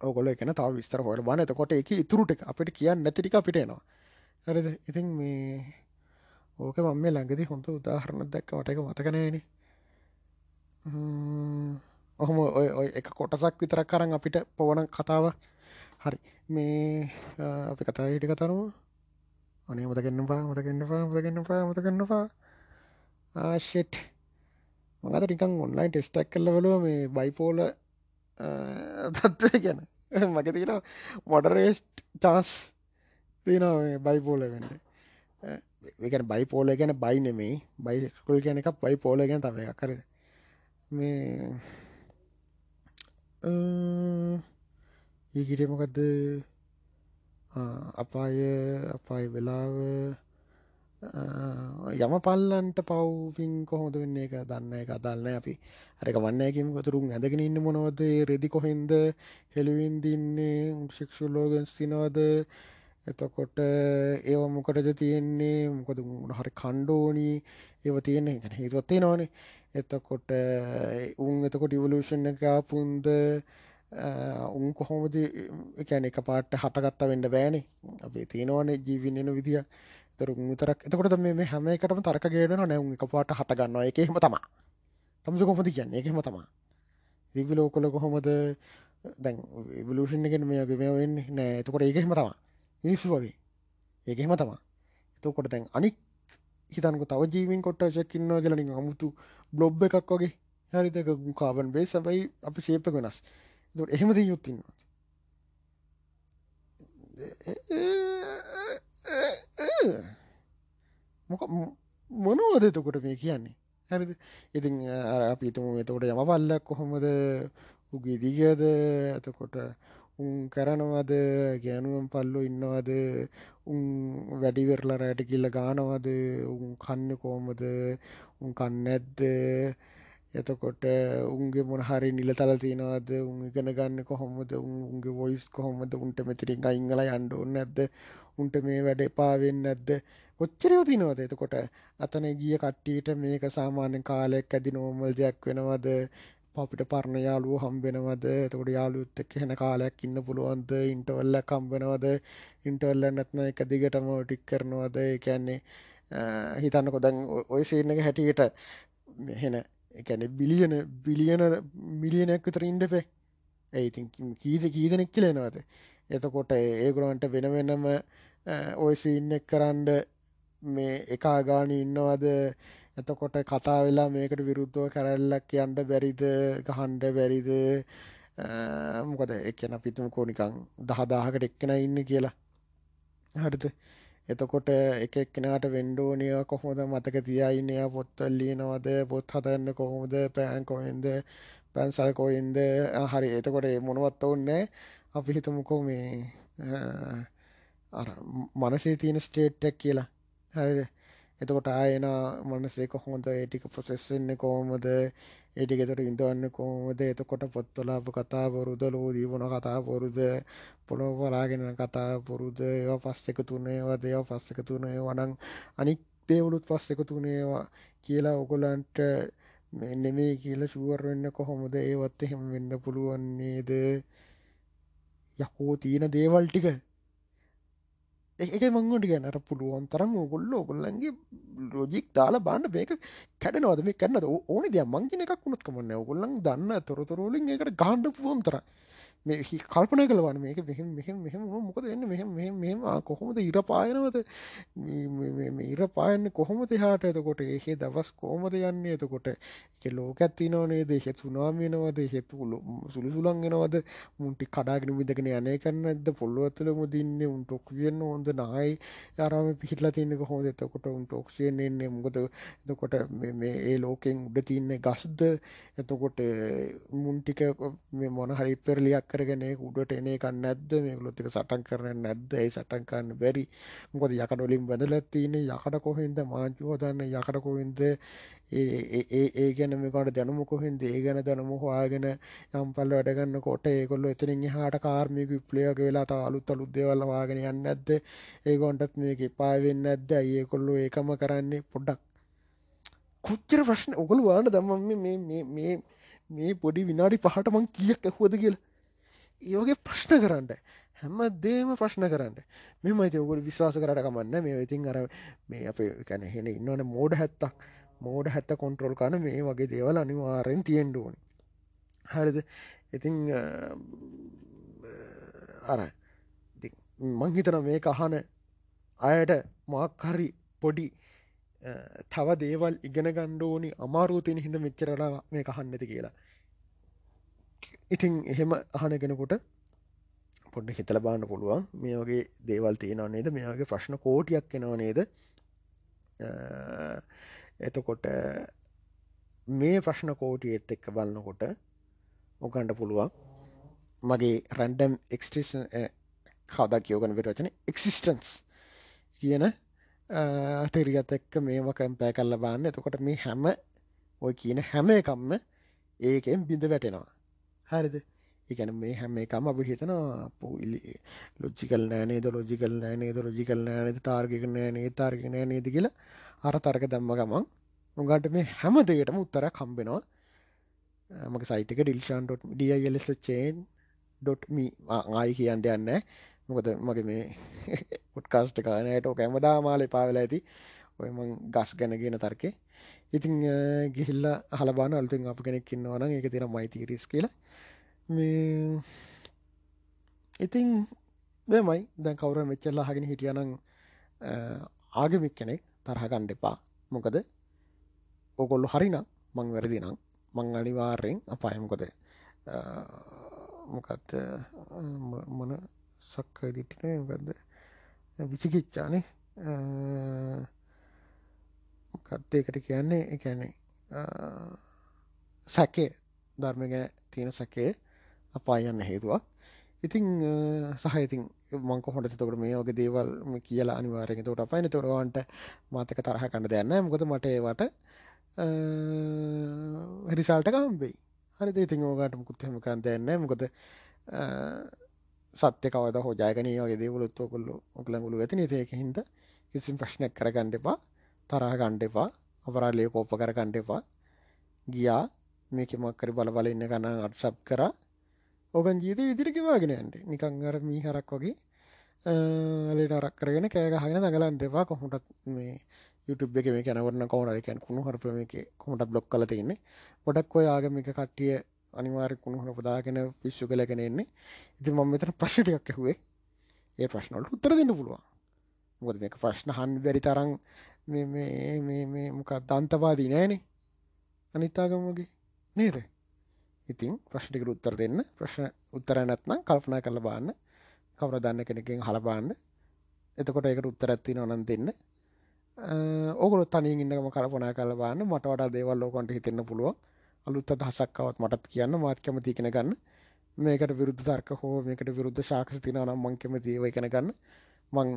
ඕකොල එකන තාව විස්තර හොට බන එතකොට එක ඉතුරුට අපිට කියන්න නැතිටික අපිටේනවා හරිද? ඉතින් මේ ඕක මම ළඟදි හොඳ උදාහරණ දැක්ක. මට එක මතකනෑන ඔහොම ඔය ඔය එක කොටසක් විතරක් කරන්න අපිට පොවන කතාව. හරි. මේ අපි කතා හිටි කතරුව අනේ මතකන්නපා මතකන්නපා මතකන්නපා මතකන්නපා ආශෙට් මඟත ටිකන් ඔන්ලයින් ටෙස්ටක් කල්ල බලුව මේ බයිපෝල තත්ත්වය ගැන. මක තියෙන මොඩරේස්ට් චාස් තියෙන බයිපෝල වෙන්න. ඒකන බයිපෝල ගැන බයි නෙමේ බයිස්කුල් ගැන එකක් බයි පෝල ගැන තව කර මේ ඒකිට මොකක්ද අපාය අපායි වෙලාව යම පල්ලන්ට පව්පින් කොහොද වෙන්න? එක දන්න එක අදල්න්න අපි හරක වන්නයකින් ගතුරුන් ඇදගෙන ඉන්න මොනවද? රෙදි කොහෙන්ද? හෙළුවින් දින්නේ? ශික්ෂුල්ලෝගන්ස් තිනවද එතකොට ඒව මොකටද තියෙන්නේ? මොකද හරි කණ්ඩෝනී ඒව තියෙන්නේ. ගැන හිතුවත්තේ නොනේ එතකොට උන් එතකොට ඉවලූෂණ එකපුන්ද උන් කොහොමද එකැන එක පාට හටගත්ත වෙන්න බෑනේ. අපේ තියෙනවනේ ජීවින්නන විදිිය තරුන් විතරක් එතකොට මේ හැම එකටම තරක ගේන නැවුම් එක පාට හටගන්නවා එක එහෙම තමා තමස කොමද කියන්නේ? එකහෙම තමා රිවිලෝ කොල කොහොමද? දැන් විලූෂණගෙන් මේගේ මේ වෙන්නේ. නෑ. එතකොට ඒකහෙම තමා මිනිස්සු වගේ ඒකහෙම තමා එතකොට දැන් අනික් හිතනක තව ජීවින් කොට චැක්කින්නවා කියලනින් අමුතු බ්ලොබ් එකක් වගේ. හරිදක කාබන් බේ සබයි අපි ශේප වෙනස්. දොට එහෙමද යුත්තින්නවා මොක මොනෝද එතකොට මේ කියන්නේ? හැරිද? ඉතින් අපිතුම එතකොට යමපල්ලක් කොහොමද? උගේ දිගද? එතකොට උන් කරනවද? ගැනුවම් පල්ලු ඉන්නවද? උන් වැඩිවෙරලා රෑට කිල්ල ගානවද? උන් කන්න කෝමද උන් කන්නැද්ද එතකොට උන්ගේ මොනහරි නිලතල තියෙනවද? උන් ඉගෙන ගන්න කොහොමද? උන්ගේ වොයිස් කොහොමද? උන්ට මෙතරින් අයිංගල යන්න ඕනේ නැද්ද? උන්ට මේ වැඩ එපා වෙන්නේ නැද්ද? කොච්චරයෝ තිනවද එතකොට අතන ගිය කට්ටියට මේක සාමාන්‍ය කාලයක් ඇදි නෝමල් දෙයක් වෙනවද? අපිට පරණ යාළුවෝ හම්බ වෙනවද? එතකොට යාළුවොත් එක්ක එන කාලයක් ඉන්න පුළුවන්ද? ඉන්ටර්වල් එකක් හම්බ වෙනවද? ඉන්ටර්වල් එක නැත්නම් එක දිගටම ටික් කරනවද? ඒ කියන්නේ හිතන්නකෝ දැන් ওই සීන් එක හැටියට එහෙන එකැන බිලියන බිලියන මිලියනයක් විතර ඉන්ඩපේ ඇයිති කීද කීදනෙක් කියලෙනවාද එතකොට ඒගුරන්ට වෙන වෙනම ඔයසින්න එක් කරන්ඩ මේ එකා ගාන ඉන්නවාද? එතකොට කතා වෙලා මේකට විරුද්ධව කරැල්ලක් කියන්ට බැරිද? ගහන්ඩ බැරිද? මොකද එකන පිතුම කෝනිකං දහදාහකට එක්කෙන ඉන්න කියලා. හරිද? එතකොට එක එක්කෙනාට වෙන්ඩෝනය කොහොමද? මතක තියයිනය පොත්තල් ලියනවද? පොත් හතන්න කොහොමද? පෑන් කොහෙන්ද? පැන්සල් කොයින්ද හරි. එතකොට මොනවත් ඔන්නෑ අපි හිතමුකෝ මේ අර මනසේ තියෙන ස්ටේට්ටක් කියලා. හැ එතකොට ආයන මනසේ කොහොඳ ඒටික ප්‍රසෙස්වෙන්න කොහොමද? ඒටි ගෙතට ඉඳවන්න කොහොමද? එතකොට පොත්වලාප කතා බොරුද ලෝදී වුණ කතා බොරුද පොළොව පලාගෙන කතා බොරුද ඒවා පස් එක තුනේවා දේව පස් එක තුනේ වනං අනික් දේවලුත් පස් එක තුනේවා කියලා ඔගොලන්ට නෙමේ කියල ශුවර් වෙන්න කොහොමද? ඒවත් එහෙම වෙන්න පුළුවන්නේද යකෝ තියෙන දේවල් ටික. එක මංගොට ගැනට පුළුවන් තරම් ඔගොල්ල ඔගොල්ලන්ගේ ලොජික් දාලා බාන්න මේක කැඩනවද මේ කැන්නද ඕන දෙයක්. මංගෙන එකක් වුණත් කමන්න ඔගොල්ලන් දන්න තොරතුරෝලින් එකට ගාන්ඩ පුුවන්තර මේ කල්පන කලවන මේක මෙහෙම මෙහෙම මෙහෙම මොකද එන්න මෙහෙම මෙහෙම මෙහෙම. කොහොමද ඉර පායනවද? ඉර පායන්න කොහොමද එහාට එතකොට? ඒහේ දවස් කොහොමද යන්නේ එතකොට? ඒක ලෝකයක් තියෙනව නේද? ඒක සුනාමි වෙනවද? ඒක සුළු සුළං වෙනවද? මුන්ටි කඩාගෙන විදගෙන යන්නේ කරන්න නැද්ද? පොළොව ඇතුළේ මුදින්නේ උන්ට ඔක්සිජන් හොඳ නැහැ ආරාමේ පිහිටලා තියෙන කොහොමද? එතකොට උන්ට ඔක්සිජන් එන්නේ මොකද? එතකොට මේ ඒ ලෝකෙන් උඩ තියෙන ගස්ද? එතකොට මුන් ටික මේ මොන හරි පෙරලියක් කරගෙන උඩට එන එකක් නැද්ද? මේගොල්ලොත් එක සටන් කරන්නේ නැද්ද? ඒ සටන් කරන්න බැරි? මොකද යකඩ වලින් බැඳලා තියෙන්නේ යකඩ කොහෙන්ද? මාංචු හදන්න යකඩ කොහෙන්ද? ඒ ඒ ගැන මේකට දැනුම කොහෙන්ද? ඒ ගැන දැනුම හොයාගෙන යම් පල්ල වැඩ ගන්නකොට ඒගොල්ලෝ එතනින් එහාට කාර්මික විප්ලවයක වෙලා තව අලුත් අලුත් දේවල් හොයාගෙන යන්නේ නැද්ද? ඒගොන්ටත් මේක එපා වෙන්නේ නැද්ද? අයි ඒගොල්ලෝ ඒකම කරන්නේ? පොඩ්ඩක්. කොච්චර ප්‍රශ්න? ඔගොල්ලෝ වාන දැම්මම මේ මේ මේ මේ පොඩි විනාඩි පහට මං කීයක් ඇහුවද කියලා. ඒවගේ ප්‍රශ්න කරන්න. හැම දේම ප්‍රශ්න කරන්න. මෙම අයිති ඔගොල විශවාස කරට කමන්න මේ ඉතින් අර මේ අප කැන හෙන ඉන්නවන මෝඩ හැත්තක්. මෝඩ හැත්ත කොන්ට්‍රෝල් කන මේ වගේ දේවල් අනිවාරෙන් තියෙන්ඩ ඕනි. හරිද? ඉතිං අර මංහිතන මේ අහන අයට මාක්හරි පොඩි තව දේවල් ඉගෙන ගණ්ඩෝනි අමාරූතින හිඳ මෙච්චරලා මේ කහන්නති කියලා. ඉතින් එහෙම අහන කෙනෙකුට පොඩ්ඩ හිතල බාන්න පුළුවන්. මේ වගේ දේවල් තියෙනවා නේද? මේ වගේ ප්‍රශ්න කෝටියක් එනවා නේද? එතකොට මේ ප්‍රශ්න කෝටිය එත් එක්ක බලන්නකොට ඔකන්ට පුළුවන්. මගේ රැන්ඩම් එක්ස්ටේෂන් කවදා කියෝගන විරචන එක්සිස්ටන්ස් කියන තෙරියත් එක්ක මේම කැම්පෑ කල්ල බාන්න එතකොට මේ හැම ඔය කියන හැම එකම්ම ඒකෙන් බිඳ වැටෙනවා. හරිද? එකන මේ හැම එකම අපි හිතන පොයිලි ලොජ්ජිකල් නෑනේද ලොජිකල් නෑනේද ලොජිකල් නෑනද තාර්ගක නෑනේ තාර්ග නෑ නේද? කියලා අර තර්ක දැම්ම ගමන් උගට මේ හැම දෙයටම උත්තර කම්බෙනවා මක සයිටක ඩිල්ෂන් ඩියල්ලස් චේන් ඩොට්මි ආයි කියන්ට යන්න මොකද මගේ මේ පොට්කාස්ට කානයට කැමදා මාලේ පාවෙලා ඇති. ඔයම ගස් ගැනගෙන තර්කේ. ඉතිං ගිහිල්ල හලබාන අලුතින් අප කෙනෙක් ඉන්නවන එක තින මයිතිරිස් කියලා. මේ ඉතිං දෙමයි දැන් කවුර මෙච්චල්ලා හගෙන හිටියනං ආගමික් කෙනෙක් තරහගණ්ඩ එපා. මොකද? ඕකොල්ලු හරිනම් මං වැරදි නම් මං අනිවාර්යෙන් අපායමකොද මොකත් මොන සක්කයි දිට්ටින ගද විචිකිච්චානේ කත්තයකට කියන්නේ? එකැනේ සැකේ ධර්ම ගැන තියෙන සැකේ අපායන්න හේතුවක්. ඉතිං සහයිතින් මංක හොට තොකට මේ ඕගේ දේවල් කියලා අනිවාරෙන් තොට අපයින තොරවන්ට මාතක තරහ කන්න දෙන්න මොකද මට ඒවට රිසාල්ට කම්බෙයි හරි ඉතින් ඕගට මුකුත් හෙමකන් දෙන්න මොකද සත්‍ය කවද හෝජයගනී වගේ දේවලුත්ව කොල්ලු ඔකලගුළු ඇති නතියක හිද කිසිම් ප්‍රශ්නයක් කර ගණ්ඩපා තරහ ගණ්ඩපා අපරාලය කෝප්ප කර ගණ්ඩපා ගියා. මේක මක්කරි බල බල ඉන්න කන්න අත්සබ් කර. ඔබන් ජීත ඉදිරිකිවාගෙනයන්ට නිකං අර මී හරක් වගේ ලට රක් කරගෙන කෑගහගෙන දඟලන්ටවා කොහොටත් මේ YouTube එක මේ කැනවරන්න කවරකැන් කුණු හරපම එක කොමට බ්ලොක් කල තින්නේ ගොඩක් ඔය ආගමික කට්ටිය අනිවාර කුණුහර පදාගෙන විශ්ෂු කලගෙන එන්නේ. ඉති මම මෙතන ප්‍රශ්ටිකක් ඇහුවේ. ඒ ප්‍රශ්නවලට උත්තර දෙන්න පුළුවන්. මොකද මේක ප්‍රශ්න හන්න් බැරි තරම් මොක දන්තවාදී නෑනේ. අනිත්තාගමගේ නේද? ඉතින් ප්‍රශ්ටිකට උත්තර දෙන්න. ප්‍රශ්න උත්තර නැත්නම් කල්පනා කරල බාන්න කවර දන්න කෙනකින් හලබාන්න එතකොට ඒකට උත්තර ඇත්ති නොනන් දෙන්න. ඕගොල තනින් ඉන්නම කල්පනා කල බාන්න මට වඩා දේවල් ලෝකොන්ට හිතෙන්න පුළුවන්. අලුත් අදහසක්කවත් මටත් කියන්න. මාත් කැමති කෙන ගන්න. මේකට විරුද්ධ තර්ක හෝ මේකට විරුද්ධ ශාක්ෂ තින නම් මං කැමති ඒව කෙන ගන්න. මං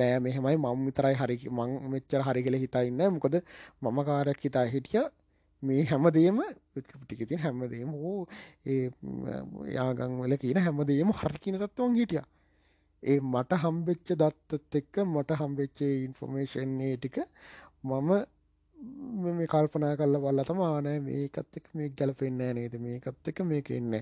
නෑ මෙහෙමයි. මං විතරයි හරි මං මෙච්චර හරි කියලා හිතා ඉන්න මොකද මම කාරයක් හිතා හිටිය. මේ හැමදේම ටිකතින් හැමදේම හෝ ඒ යාගං වල කියන හැමදේම හරි කියන තත්ත්වයන් හිටියා. ඒ මට හම්බෙච්ච දත්තත් එක්ක මට හම්බෙච්චේ ඉන්ෆෝමේෂන් ඒ ටික මම මේ කල්පනා කල්ල බල්ල තමානෑ මේකත් එක් මේ ගැලපෙන්න්නෑ නේද? මේකත් එක මේක එන්න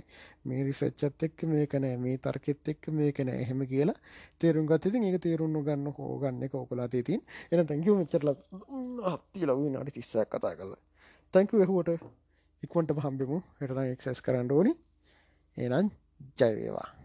මේ රිසච්චත් එක්ක මේක නෑ. මේ තර්කෙත් එක්ක මේක නෑ. එහෙම කියලා තේරුම් ගත්තති ඒක තේරුණු ගන්න හෝගන්න එක ඕකලා තිතින් එන තැංකිව මෙච්චරල අත්ති ලවී නට තිස්සයක් කතා කල තැංකු එහුවට. ඉක්වන්ට හම්බෙමු. හටන එක්සස් කරන්න ඕනි. එනම් ජයවේවා